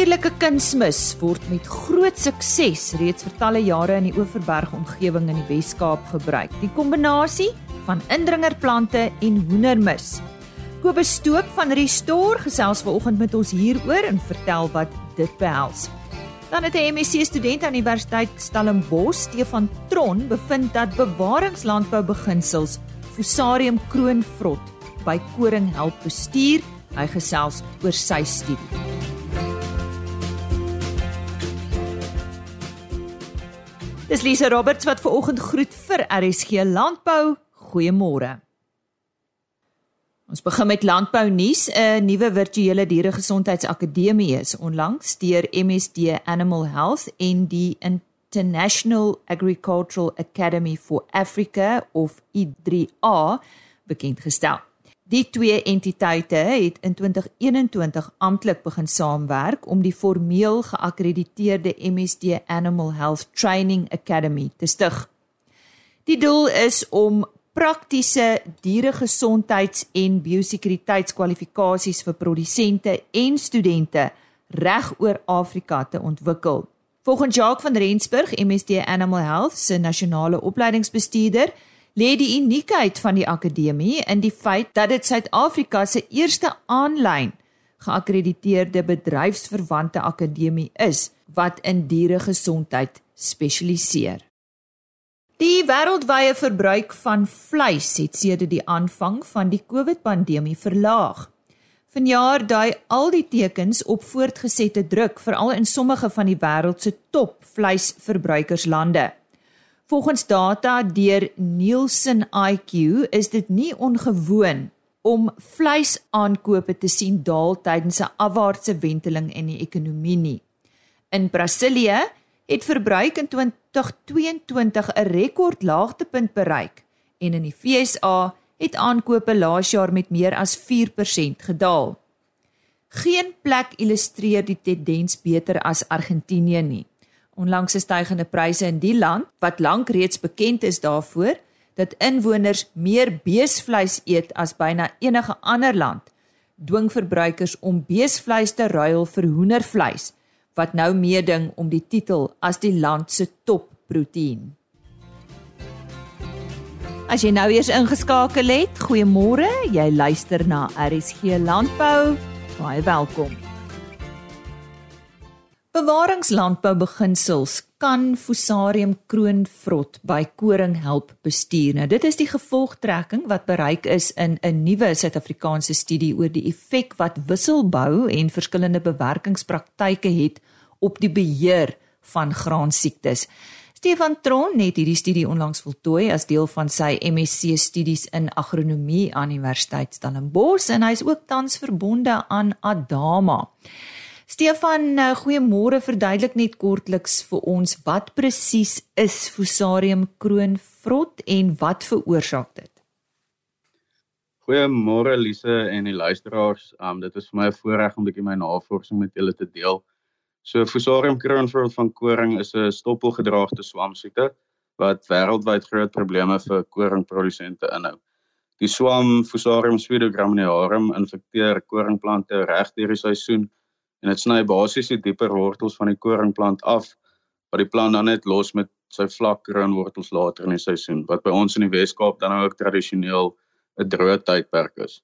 natuurlike kunsmis word met groot sukses reeds vir talle jare in die Oeverberg omgewing in die Wes-Kaap gebruik. Die kombinasie van indringerplante en hoendermis. Kobus Stoop van Restore gesels vanoggend met ons hieroor en vertel wat dit behels. Dan het 'n MSc student aan Universiteit Stellenbosch, Stefan Tron, bevind dat bewaringslandbou beginsels Fusarium kroonvrot by koring help bestuur. Hy gesels oor sy studie. Dis Lisa Roberts wat ver oggend groet vir RSG Landbou. Goeiemôre. Ons begin met landbou nuus. 'n Nuwe virtuele dieregesondheidsakademie is onlangs deur MSD Animal Health en die International Agricultural Academy for Africa of I3A bekendgestel. Die twee entiteite het in 2021 amptelik begin saamwerk om die formeel geakkrediteerde MSD Animal Health Training Academy te stig. Die doel is om praktiese dieregesondheids- en biosekuriteitskwalifikasies vir produsente en studente reg oor Afrika te ontwikkel. Volgens Jacques van Rensburg, MSD Animal Health se nasionale opleidingsbestuurder, lê die uniekheid van die akademie in die feit dat dit Suid-Afrika se eerste aanlyn geakkrediteerde bedryfsverwante akademie is wat in dieregesondheid spesialiseer. Die wêreldwye verbruik van vleis het sedert die aanvang van die COVID-pandemie verlaag. Vanjaar dui al die tekens op voortgesette druk veral in sommige van die wêreld se top vleisverbruikerslande. Volgens data deur Nielsen IQ is dit nie ongewoon om vleisaankope te sien daal tydens 'n afwaartse wenteling in die ekonomie nie. In Brasilië het verbruik in 2022 'n rekord laagtepunt bereik en in die FSA het aankope laas jaar met meer as 4% gedaal. Geen plek illustreer die tendens beter as Argentinië nie. Onlangs is stygende pryse in die land wat lank reeds bekend is daarvoor dat inwoners meer beesvleis eet as byna enige ander land, dwing verbruikers om beesvleis te ruil vir hoendervleis wat nou meeding om die titel as die land se topproteïen. As jy nou eers ingeskakel het, goeiemôre. Jy luister na RSG Landbou. Baie welkom. Bewaringslandbou beginsels kan Fusarium kroonvrot by koring help bestuur. Nou dit is die gevolgtrekking wat bereik is in 'n nuwe Suid-Afrikaanse studie oor die effek wat wisselbou en verskillende bewerkingspraktyke het op die beheer van graansiektes. Stefan Tron het hierdie studie onlangs voltooi as deel van sy MSc studies in agronomie aan Universiteit Stellenbosch en hy is ook tans verbonde aan Adama. Stefan, eh, goeiemôre. Verduidelik net kortliks vir ons wat presies is Fusarium kroonvrot en wat veroorsaak dit? Goeiemôre Lise en die luisteraars. Um dit is vir my 'n voorreg om 'n bietjie my navorsing met julle te deel. So Fusarium kroonvrot van koring is 'n stoppelgedraagde swamsiekte wat wêreldwyd groot probleme vir koringprodusente inhou. Die swam Fusarium pseudograminearum infekteer koringplante reg deur die seisoen en dit sny basies die dieper wortels van die koringplant af wat die plant dan net los met sy vlak kroonwortels later in die seisoen wat by ons in die Wes-Kaap dan ook tradisioneel 'n droë tydperk is.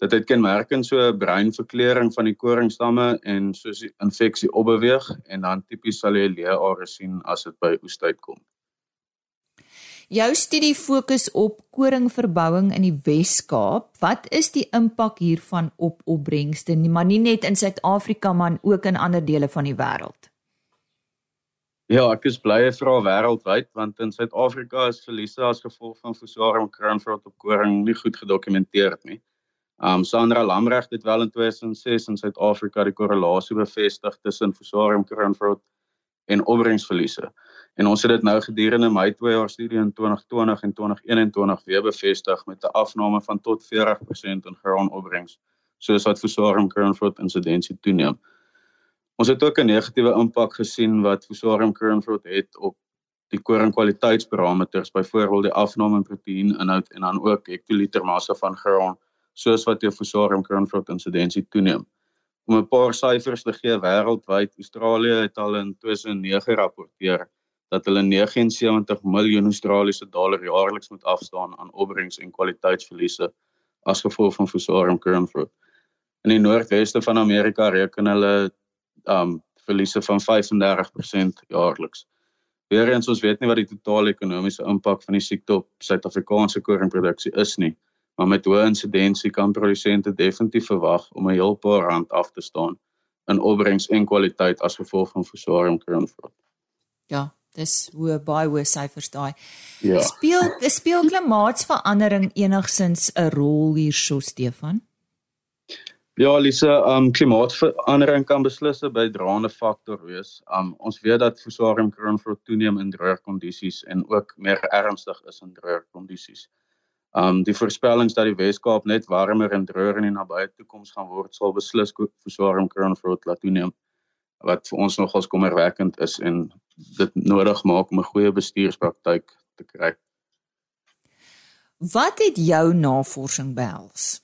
Dit het kenmerkend so 'n breinverkleuring van die koringstamme en soos die infeksie opbeweeg en dan tipies sal jy leeare sien as dit by oestyd kom. Jou studie fokus op koringverbouing in die Wes-Kaap. Wat is die impak hiervan op opbrengste, nie maar nie net in Suid-Afrika maar ook in ander dele van die wêreld? Ja, ek is bly vir al wêreldwyd want in Suid-Afrika is verliese as gevolg van Fusarium kroonvrot op koring nie goed gedokumenteer nie. Um Sandra Lamreg het wel in 2006 in Suid-Afrika die korrelasie bevestig tussen Fusarium kroonvrot en opbrengsverliese. En ons het dit nou gedurende my 2 jaar studie in 2020 en 2021 weer bevestig met 'n afname van tot 40% in graanopbrengs, soos wat Fusarium Kernfruit insidensie toeneem. Ons het ook 'n negatiewe impak gesien wat Fusarium Kernfruit het op die koringkwaliteitsparameters, byvoorbeeld die afname in proteïeninhoud en dan ook hektoliter massa van graan, soos wat die Fusarium Kernfruit insidensie toeneem. Om 'n paar syfers te gee wêreldwyd, Australië het al in 2009 rapporteer dat hulle 79 miljoen Australiese dollar jaarliks moet afstaan aan opbrengs en kwaliteitsverliese as gevolg van Fusarium kernfruit. In die noordweste van Amerika reken hulle um verliese van 35% jaarliks. Weerens ons weet nie wat die totale ekonomiese impak van die siekte op Suid-Afrikaanse koringproduksie is nie, maar met hoë insidensie kan produsente definitief verwag om 'n heel paar rand af te staan in opbrengs en kwaliteit as gevolg van Fusarium kernfruit. Ja, dis hoe baie hoe syfers daai. Ja. Speel speel klimaatsverandering enigsins 'n rol hierso Stefan? Ja, Lise, um klimaatsverandering kan beslis 'n bydraende faktor wees. Um ons weet dat Fusarium kernfruit toeneem in droë kondisies en ook meer ernstig is in droë kondisies. Um die voorspellings dat die Weskaap net warmer en droër in die nabye toekoms gaan word, sal beslis Fusarium kernfruit laat toeneem wat vir ons nogals kommerwekkend is en dit nodig maak om 'n goeie bestuurspraktyk te kry. Wat het jou navorsing behels?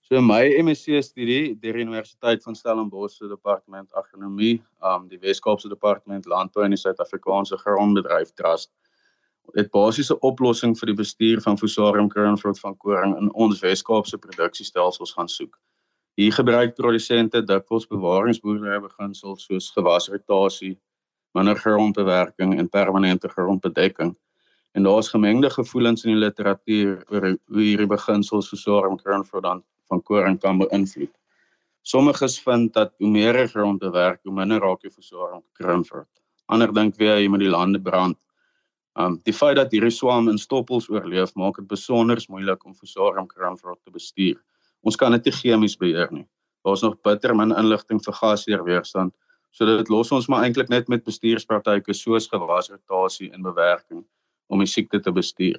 So my MSc studie deur die Universiteit van Stellenbosch se departement agronomie, um die Wes-Kaapse departement landbou en die Suid-Afrikaanse grondbedryf trust het basiese oplossing vir die bestuur van Fusarium kernfruit van koring in ons Wes-Kaapse produksiestelsels gaan soek. Hier gebruik produsente dikwels bewaringsboerdery beginsels soos gewasrotasie, minder grondbewerking en permanente grondbedekking. En daar's gemengde gevoelens in die literatuur oor hoe hierdie beginsels Fusarium kernfruit dan van koring kan beïnvloed. Sommiges vind dat hoe meer grondbewerk, hoe minder raak jy Fusarium kernfruit. Ander dink weer jy moet die lande brand Um die feit dat hierdie swam in stoppels oorleef, maak dit besonder moeilik om Fusarium kernvrot te bestuur. Ons kan dit nie chemies beheer nie. Daar's nog bitter min inligting vir gasheerweerstand, so dit los ons maar eintlik net met bestuurspraktyke soos gewasrotasie en bewerking om die siekte te bestuur.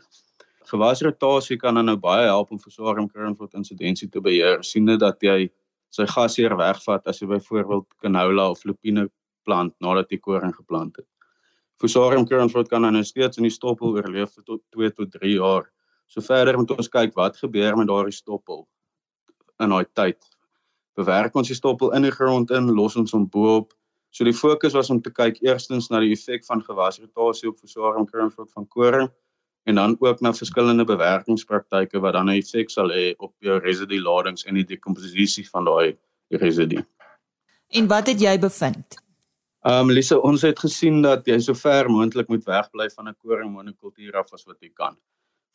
Gewasrotasie kan dan nou baie help om Fusarium kernvrot insidensie te beheer, siende dat jy sy gasheer wegvat as jy byvoorbeeld canola of lupine plant nadat jy koring geplant het. Fusarium kernfruit kan dan nou steeds in die stoppel oorleef vir tot 2 tot 3 jaar. So verder moet ons kyk wat gebeur met daardie stoppel in daai tyd. Bewerk ons die stoppel in die grond in, los ons hom bo-op. So die fokus was om te kyk eerstens na die effek van gewasrotasie op Fusarium kernfruit van koring en dan ook na verskillende bewerkingspraktyke wat dan 'n effek sal hê op jou residu ladings en die dekomposisie van daai residu. En wat het jy bevind? Ehm um, Lise, ons het gesien dat jy so ver moontlik moet wegbly van 'n koringmonokultuur af as wat jy kan.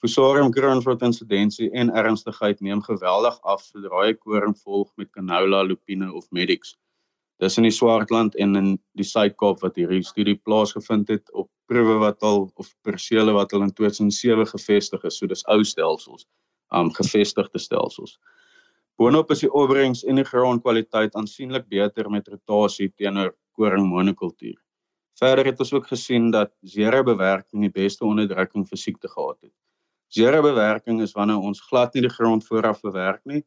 Fusarium kernfruit insidensie en ernstigheid neem geweldig af sodra jy koring volg met canola, lupine of medix. Dis in die Swartland en in die Suid-Kaap wat hierdie studie plaasgevind het op proewe wat al of persele wat al in 2007 gevestig is. So dis ou stelsels, um gevestigde stelsels. Boonop is die opbrengs en die grondkwaliteit aansienlik beter met rotasie teenoor koring monokultuur. Verder het ons ook gesien dat zero bewerking die beste onderdrukking vir siekte gehad het. Zero bewerking is wanneer ons glad nie die grond vooraf bewerk nie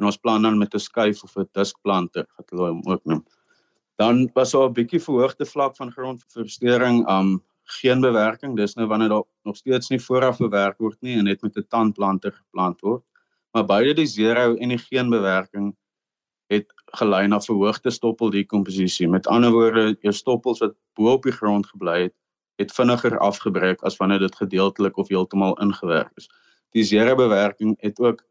en ons plan dan met 'n skuif of 'n diskplanter wat hulle hom ook noem. Dan was daar 'n bietjie verhoogde vlak van grondversteuring, um geen bewerking. Dis nou wanneer daar nog steeds nie vooraf bewerk word nie en net met 'n tandplanter geplant word. Maar beide die zero en die geen bewerking het gelei na verhoogde stoppeldekomposisie. Met ander woorde, jou stoppels wat bo op die grond gebly het, het vinniger afgebreek as wanneer dit gedeeltelik of heeltemal ingewerk is. Die zere bewerking het ook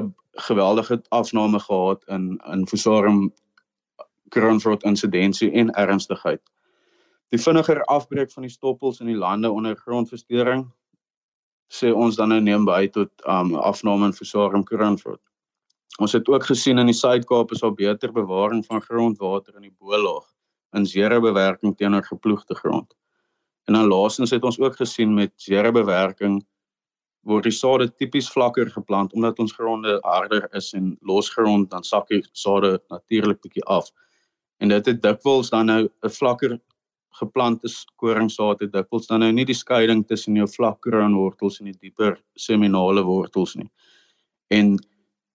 'n geweldige afname gehad in in Fusarium kernfruit insidensie en ernstigheid. Die vinniger afbreek van die stoppels in die lande onder grondversteuring sê ons dan nou neem by tot um afname in Fusarium kernfruit. Ons het ook gesien in die Suid-Kaap is daar beter bewaring van grondwater in die boelaag in zere bewerking teenoor geploegde grond. En dan laasens het ons ook gesien met zere bewerking word die sade tipies vlakker geplant omdat ons gronde harder is en losgrond dan sak die sade natuurlik bietjie af. En dit het dikwels dan nou 'n vlakker geplante koringsaad het dikwels dan nou nie die skeiding tussen jou vlak kroonwortels en die dieper seminale wortels nie. En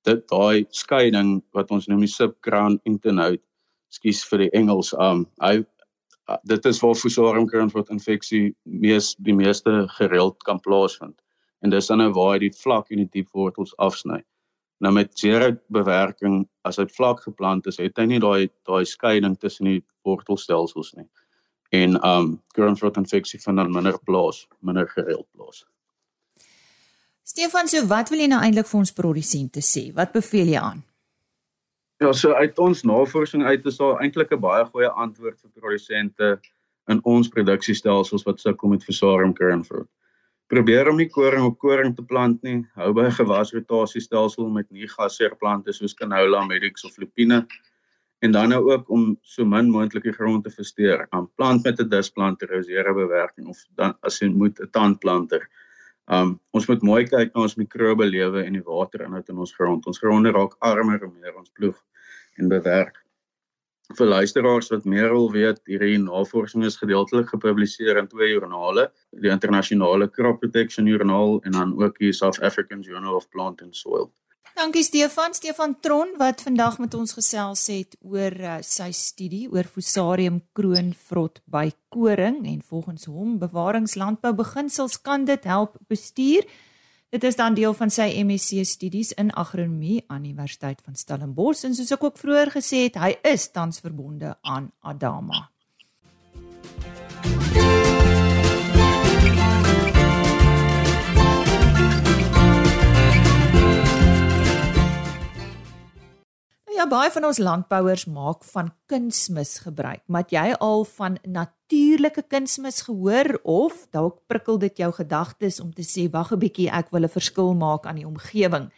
dit daai skeiding wat ons noem die subcrown internode skus vir die Engels um hy dit is waar Fusarium kernfruit infeksie mees die meeste gereeld kan plaasvind en dis dan nou waar hy die vlak en die diep wortels afsny Nou met zero bewerking as dit vlak geplant is, het hy nie daai daai skeiding tussen die wortelstelsels nie. En um groundrot infeksie van dan minder plaas, minder gereeld plaas. Stefan, so wat wil jy nou eintlik vir ons produsente sê? Wat beveel jy aan? Ja, so uit ons navorsing uit is daar eintlik 'n baie goeie antwoord vir produsente in ons produksiestelsels wat sukkel met Fusarium groundrot probeer om nie koring op koring te plant nie. Hou by 'n gewasrotasiestelsel met nie gasseerplante soos canola, medix of lupine. En dan nou ook om so min moontlik die grond te versteur. Aan plant met 'n displanter, rosere bewerking of dan as jy moet 'n tandplanter. Um ons moet mooi kyk na ons mikrobe lewe en die waterinhoud in ons grond. Ons gronde raak armer hoe meer ons ploeg en bewerk vir luisteraars wat meer wil weet, hierdie navorsing is gedeeltelik gepubliseer in twee joernale, die internasionale Crop Protection Journal en dan ook die South African Journal of Plant and Soil. Dankie Stefan, Stefan Tron wat vandag met ons gesels het oor uh, sy studie oor Fusarium kroonvrot by koring en volgens hom bewaringslandbou beginsels kan dit help bestuur. Dit is dan deel van sy MSc studies in agronomie aan Universiteit van Stellenbosch en soos ek ook vroeër gesê het, hy is tans verbonde aan Adama. Ja, baie van ons landbouers maak van kunsmis gebruik. Maar jy al van natuurlike kunsmis gehoor of dalk prikkel dit jou gedagtes om te sê wag 'n bietjie, ek wil 'n verskil maak aan die omgewing.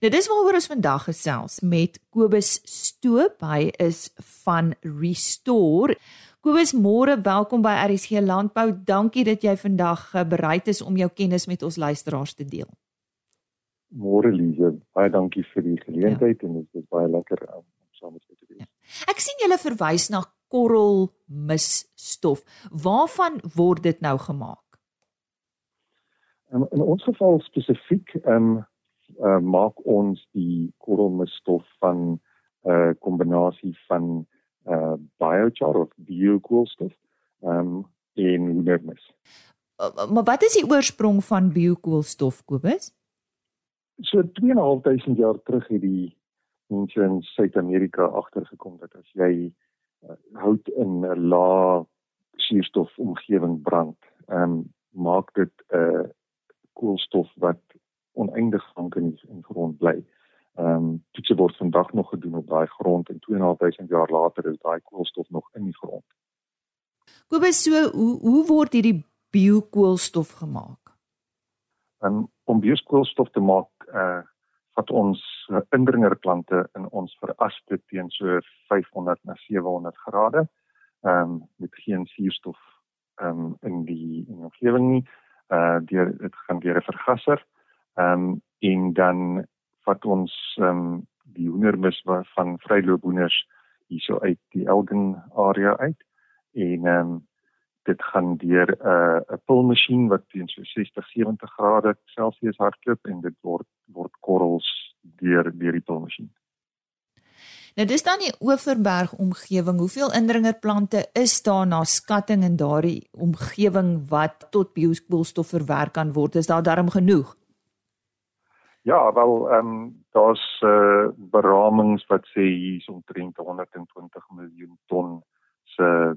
Nou dis waaroor ons vandag gesels met Kobus Stoop. Hy is van Restore. Kobus, môre, welkom by RSG Landbou. Dankie dat jy vandag bereid is om jou kennis met ons luisteraars te deel. Môre Lize, baie dankie vir die geleentheid ja. en dit is baie lekker om saam met julle te wees. Ja. Ek sien julle verwys na korrelmisstof. Waarvan word dit nou gemaak? Um, in ons geval spesifiek, ehm um, uh, maak ons die korrelmisstof van 'n uh, kombinasie van uh biochar of biokoolstof um, en hoendermis. Uh, maar wat is die oorsprong van biokoolstof, Kobus? so 2.500 jaar terug het die mense in Suid-Amerika agtergekom dat as jy hout in 'n lae suurstof omgewing brand, ehm um, maak dit 'n uh, koolstof wat oneindig lank in die grond bly. Ehm um, dit word vandag nog gedoen op daai grond en 2.500 jaar later is daai koolstof nog in die grond. Kobus, so hoe hoe word hierdie biokoolstof gemaak? Um, om biokoolstof te maak, uh wat ons uh, indringerplante in ons veraste teen so 500 na 700 grade. Ehm um, met geen suurstof ehm um, in die in die omgewing nie. Uh deur dit gaan deur 'n vergasser. Ehm um, en dan wat ons ehm um, die hoendermis van vryloophoenders hierso uit die Elgin area uit en ehm um, dit gaan deur 'n uh, 'n pulmasjien wat teen so 60 70 grade Celsius hardloop en dit word word korrels deur deur die pulmasjien. Nou dis dan die Oeverberg omgewing. Hoeveel indringerplante is daar na skatting in daardie omgewing wat tot biokoolstof verwerk kan word? Is daar darm genoeg? Ja, wel ehm um, daar's uh, beramings wat sê hier is omtrent 120 miljoen ton se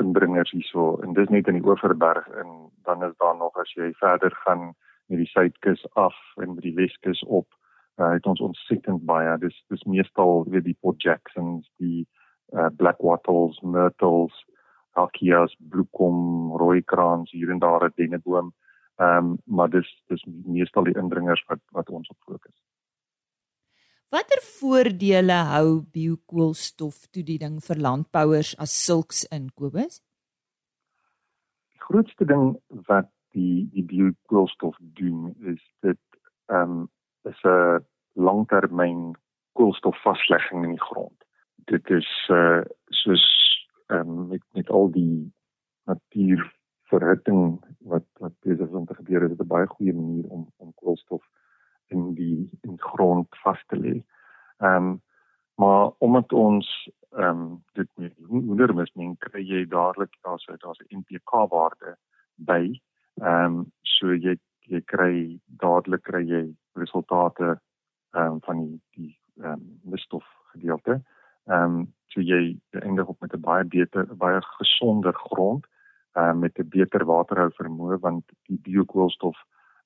indringers hierso. En dis net in die Oeverberg en dan is daar nog as jy verder gaan met die suidkus af en met die weskus op uh, het ons ontsettend baie. Dis dis meestal weer die Port Jacksons die uh, black wattles myrtles hakias bloekom rooikraans hier en daar 'n denneboom. Ehm um, maar dis dis meestal die indringers wat wat ons op fokus Watter voordele hou biokoolstoftoediening vir landbouers as sulks in Kobus? Die grootste ding wat die die biokoolstof doen is dit ehm um, is 'n langtermyn koolstofvaslegging in die grond. Dit is uh soos ehm um, met met al die natuurverhitting wat wat besig is om te gebeur, is dit 'n baie goeie manier om om koolstof in die in grond vas te lê. Ehm um, maar omdat ons ehm um, dit met hoendermis meng kry jy dadelik daar's daar's 'n NPK waarde by. Ehm um, so jy jy kry dadelik kry jy resultate ehm um, van die die ehm um, misstof gedeelte. Ehm um, so jy eindig op met 'n baie beter baie gesonder grond uh, met 'n beter waterhou vermoë want die biokoolstof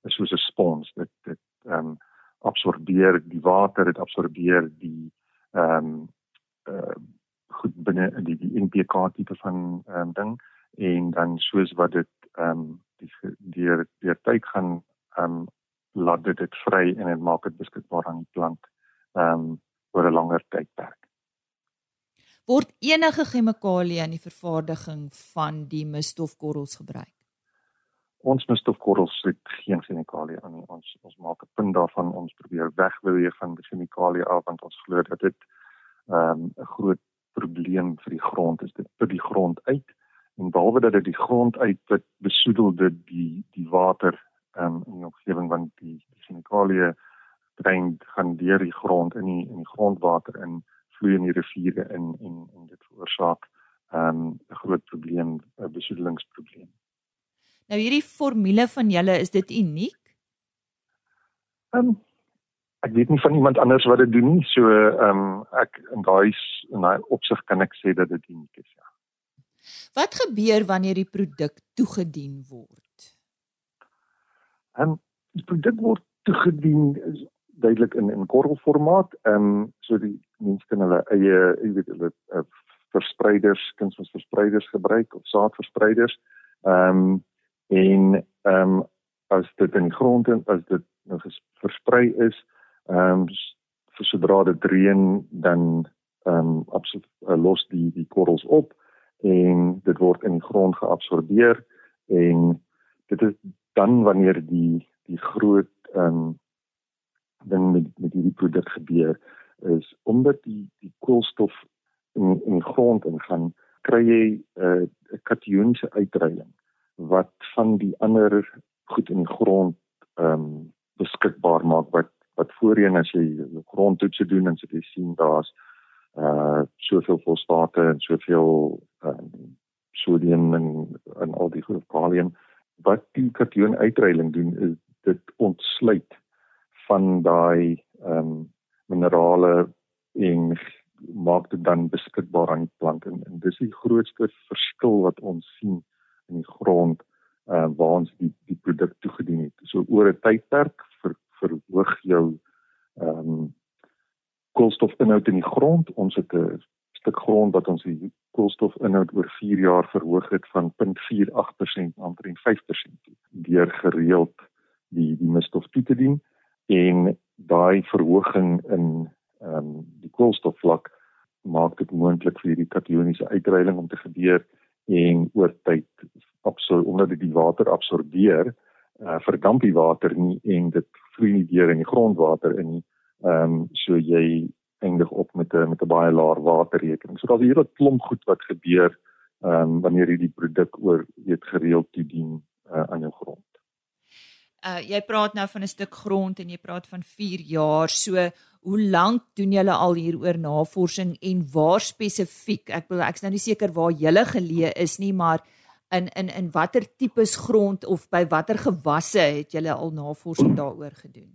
is soos 'n spons dit dit ehm um, absorbeer die water dit absorbeer die ehm um, uh, goed binne die die NPK tipe van ehm um, ding en dan soos wat dit ehm um, die deur deur tyd gaan ehm um, laat dit dit vry en dit maak dit beskikbaar aan die plant ehm um, oor 'n langer tydperk word enige chemikalie in die vervaardiging van die misstofkorrels gebruik? Ons misstofkorrels het geen chemikalie aan nie. Ons ons maak 'n punt daarvan ons probeer wegbeweeg van die chemikalie af want ons glo dat dit ehm, 'n um, groot probleem vir die grond is. Dit put die grond uit en behalwe dat dit die grond uitput, besoedel dit die die water um, in die omgewing want die, die chemikalie drein gaan deur die grond in die in die grondwater in vloei in die riviere in en en dit veroorsaak ehm, 'n um, groot probleem, 'n besoedelingsprobleem. Nou hierdie formule van julle is dit uniek? Ehm um, ek weet nie van iemand anders wat dit doen nie. So ehm um, ek in daai in daai opsig kan ek sê dat dit uniek is, ja. Wat gebeur wanneer die produk toegedien word? Ehm um, die produk word toegedien duidelik in in korrelformaat. Ehm um, so die mense kan hulle eie, jy weet, hulle uh, verspreiders, kunsmisverspreiders gebruik of saadverspreiders. Ehm um, en ehm um, as dit in die grond en as dit nou versprei is, ehm um, vir sodra dit reën dan ehm um, absoluut uh, los die die korrels op en dit word in die grond geabsorbeer en dit is dan wanneer die die groot ehm um, ding met met hierdie produk gebeur is omdat die die koolstof in in die grond ingaan kry jy eh, 'n uh, kationiese uitreiling wat van die ander goed in die grond ehm um, beskikbaar maak wat wat voorheen as jy grondtoetse doen en jy sien daar's uh soveel fosfate en soveel um, sodium en en al die goed kalium. Wat die kation uitreiling doen is dit ontsluit van daai ehm um, minerale en maak dit dan beskikbaar aan die plant. En, en dis die grootste verskil wat ons sien in die grond uh waar ons die die produk toegedien het. So oor 'n tydperk ver, verhoog jou ehm um, koolstofinhoud in die grond. Ons het 'n stuk grond wat ons die koolstofinhoud oor 4 jaar verhoog het van 0.48% na omtrent 5% deur gereeld die die misstof toe te dien en daai verhoging in ehm um, die koolstofvlak maak dit moontlik vir hierdie kationiese uitreiling om te gebeur en oor tyd absoluut omdat dit die water absorbeer, uh, verdamp die water nie en dit vloei nie deur in die grondwater in nie. Ehm um, so jy eindig op met 'n met 'n baie laer waterrekening. So daar's 'n hele klomp goed wat gebeur ehm um, wanneer jy die produk oor weet gereeld toedien uh, aan jou grond uh jy praat nou van 'n stuk grond en jy praat van 4 jaar. So hoe lank doen julle al hieroor navorsing en waar spesifiek? Ek wil ek's nou nie seker waar julle geleë is nie, maar in in in watter tipes grond of by watter gewasse het julle al navorsing daaroor gedoen?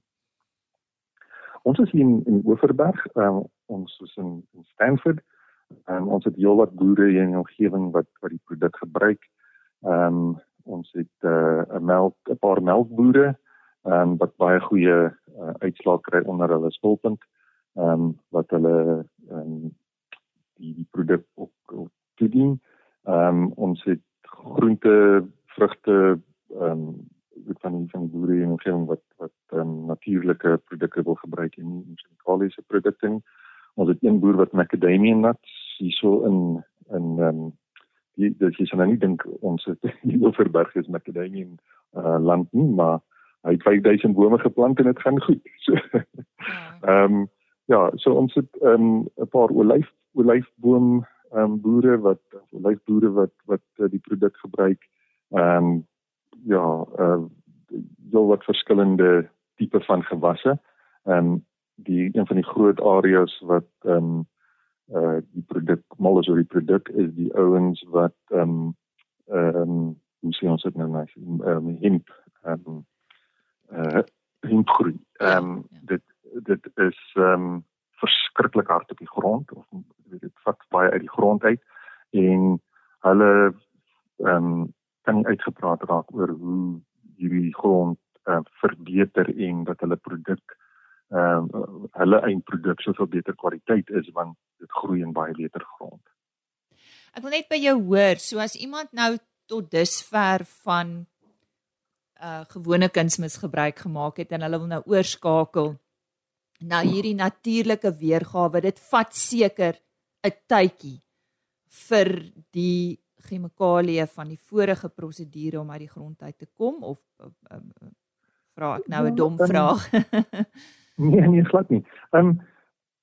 Ons is hier in, in Oeverberg, um, ons is in, in Stanford. Um, ons het heelwat boere hier in die omgewing wat wat die produk gebruik. Ehm um, ons het eh, 'n uh, melk 'n paar melkbooie um, wat baie goeie uh, uitslae kry onder hulle spulpunt ehm um, wat hulle um, die die produk ook, ook toedien. Ehm um, ons het groente, vrugte ehm um, wat van die van die boere in omgewing wat wat um, natuurlike produkte wil gebruik en nie chemikaliese produkte nie. Ons het een boer wat macadamia nuts hierso in in ehm um, dis jy sal nou nie dink ons het die Oeverberg is in uh, land nie maar hy het 5000 bome geplant en dit gaan goed. So ja. ehm um, ja, so ons het ehm um, 'n paar olyf olyfboom ehm um, boere wat olyfboere wat wat uh, die produk gebruik. Ehm um, ja, uh so wat verskillende tipe van gewasse. Ehm um, die een van die groot areas wat ehm um, uh die produk mal is oor die produk is die ouens wat ehm um, ehm um, hoe sê ons dit nou nou ehm um, hemp ehm um, uh hemp groei. Ja, ehm um, dit dit ehm um, verskriklik hard op die grond of dit vat baie uit die grond uit en hulle ehm um, kan nie uitgepraat raak oor hoe hierdie grond uh, verbeter en dat hulle produk ehm uh, hulle eindproduk soveel beter kwaliteit is want dit groei in baie beter grond. Ek wil net by jou hoor, so as iemand nou tot dusver van uh gewone kunsmis gebruik gemaak het en hulle wil nou oorskakel na hierdie natuurlike weergawe, dit vat seker 'n tydjie vir die chemikalieë van die vorige prosedure om uit die grond uit te kom of uh, uh, vra ek nou 'n dom vraag? Nee, nee, glad nie. Ehm um,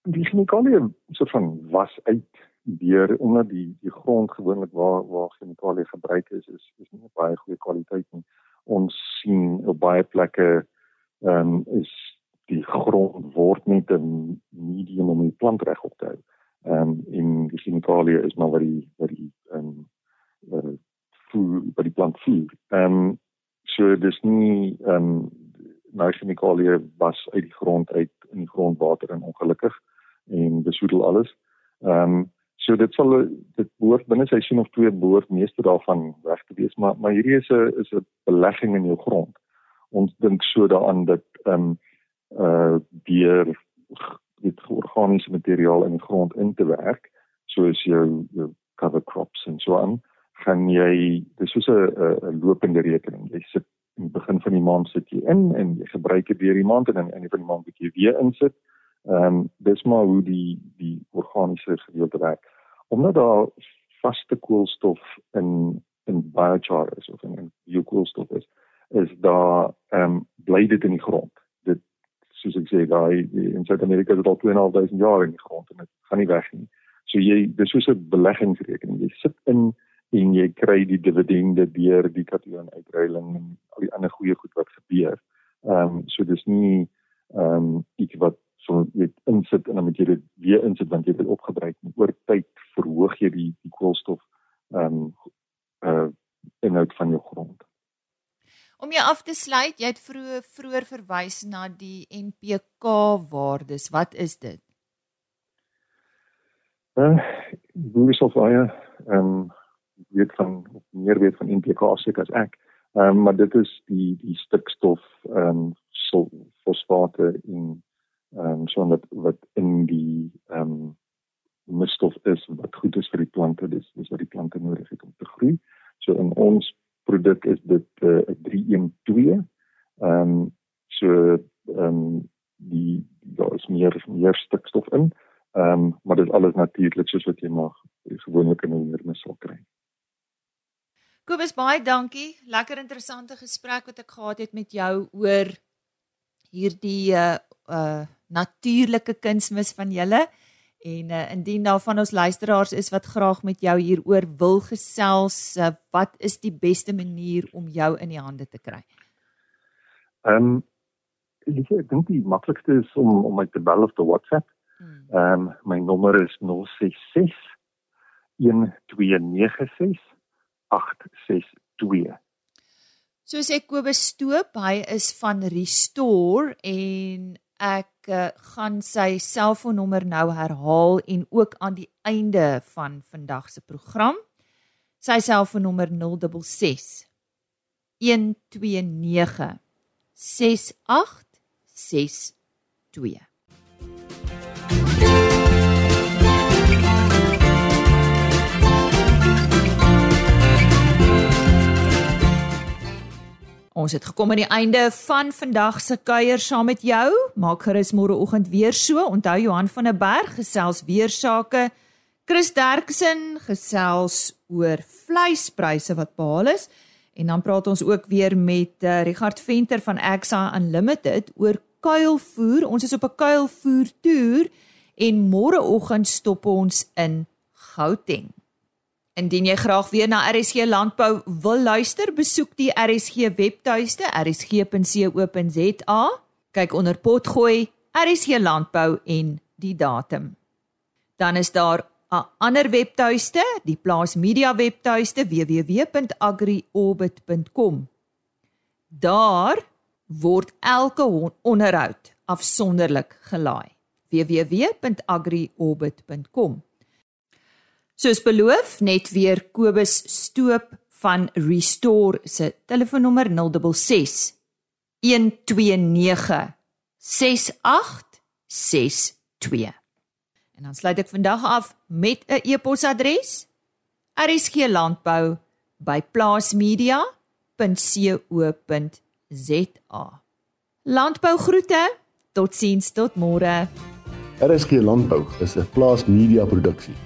die chemikalie so van was uit deur omdat die die grond gewoonlik waar waar chemikalie gebruik is is is nie baie goeie kwaliteit nie. Ons sien op baie plekke ehm um, is die grond word net 'n medium om die plant reg op te hou. Ehm um, en die chemikalie is maar wat die wat die ehm um, voer by die plant voer. Ehm um, so dis nie ehm um, nou chemikalie was uit die grond uit in die grondwater en ongelukkig en besoedel alles. Ehm um, so dit sal dit behoort binne seisoen of twee behoort meeste daarvan weg te wees, maar maar hierdie is 'n is 'n belegging in jou grond. Ons dink so daaraan dat ehm um, uh deur dit organiese materiaal in die grond in te werk, soos jou jou cover crops en so aan, gaan jy dis soos 'n 'n lopende rekening. Jy sit in die begin van die maand sit jy in en jy gebruik dit deur die maand en aan die einde van die maand moet jy weer insit. Ehm um, dis maar hoe die die organiese gedeelte werk. Omdat daar vaste koolstof in in biochar is of in biokoolstof is, is daar ehm um, bly dit in die grond. Soos ek sê, daai in Suid-Amerika is dit al 2.500 jaar in die grond en dit gaan nie weg nie. So jy dis soos 'n beleggingsrekening. Jy sit in en jy kry die dividende deur die kation uitruiling en al die ander goeie goed wat gebeur. Ehm um, so dis nie ehm um, iets wat so net insit en dan moet jy dit weer insit want jy het dit opgebruik en oor tyd verhoog jy die die koolstof ehm um, uh inhoud van jou grond. Om jou af te sluit, jy het vroeër vroeër verwys na die NPK waardes. Wat is dit? Uh, boere sal baie ehm um, weet van of meer weet van NPK seker as ek. Ehm um, maar dit is die die stikstof ehm um, fosfate en ehm um, so wat wat in die ehm um, misstof is wat goed is vir die plante. Dis dis wat die plante nodig het om te groei. So in ons produk is dit 'n uh, 312. Ehm um, so ehm um, die daar is meer meer stikstof in. Ehm um, maar dit alles natuurlik soos wat jy mag gewoonlik in 'n mis sal kry. Kobus baie dankie. Lekker interessante gesprek wat ek gehad het met jou oor hierdie uh uh natuurlike kunsmis van julle en uh, indien daar van ons luisteraars is wat graag met jou hieroor wil gesels, uh, wat is die beste manier om jou in die hande te kry? Ehm um, ek, ek dink die maklikste is om om my te bel of te WhatsApp. Hmm. Ehm um, my nommer is 066 1296 862. So sê Kobus Stoop, hy is van Restore en ek uh, gaan sy selfoonnommer nou herhaal en ook aan die einde van vandag se program. Sy selfoonnommer 066 129 6862. Ons het gekom aan die einde van vandag se kuier saam met jou. Maak gerus môreoggend weer so. Onthou Johan van der Berg gesels weer sake. Chris Derksen gesels oor vleispryse wat behaal is en dan praat ons ook weer met uh, Richard Venter van Exa Unlimited oor kuilvoer. Ons is op 'n kuilvoer toer en môreoggend stop ons in Gauteng. Indien jy graag weer na RSG Landbou wil luister, besoek die RSG webtuiste rsg.co.za. Kyk onder potgooi RSG Landbou en die datum. Dan is daar 'n ander webtuiste, die Plaas Media webtuiste www.agriorbit.com. Daar word elke onderhoud afsonderlik gelaai www.agriorbit.com. Soos beloof, net weer Kobus Stoop van Restore se telefoonnommer 066 129 6862. En dan sluit ek vandag af met 'n e-posadres: rsglandbou@plaasmedia.co.za. Landbou groete. Totsiens tot môre. RSG Landbou is 'n plaas media produksie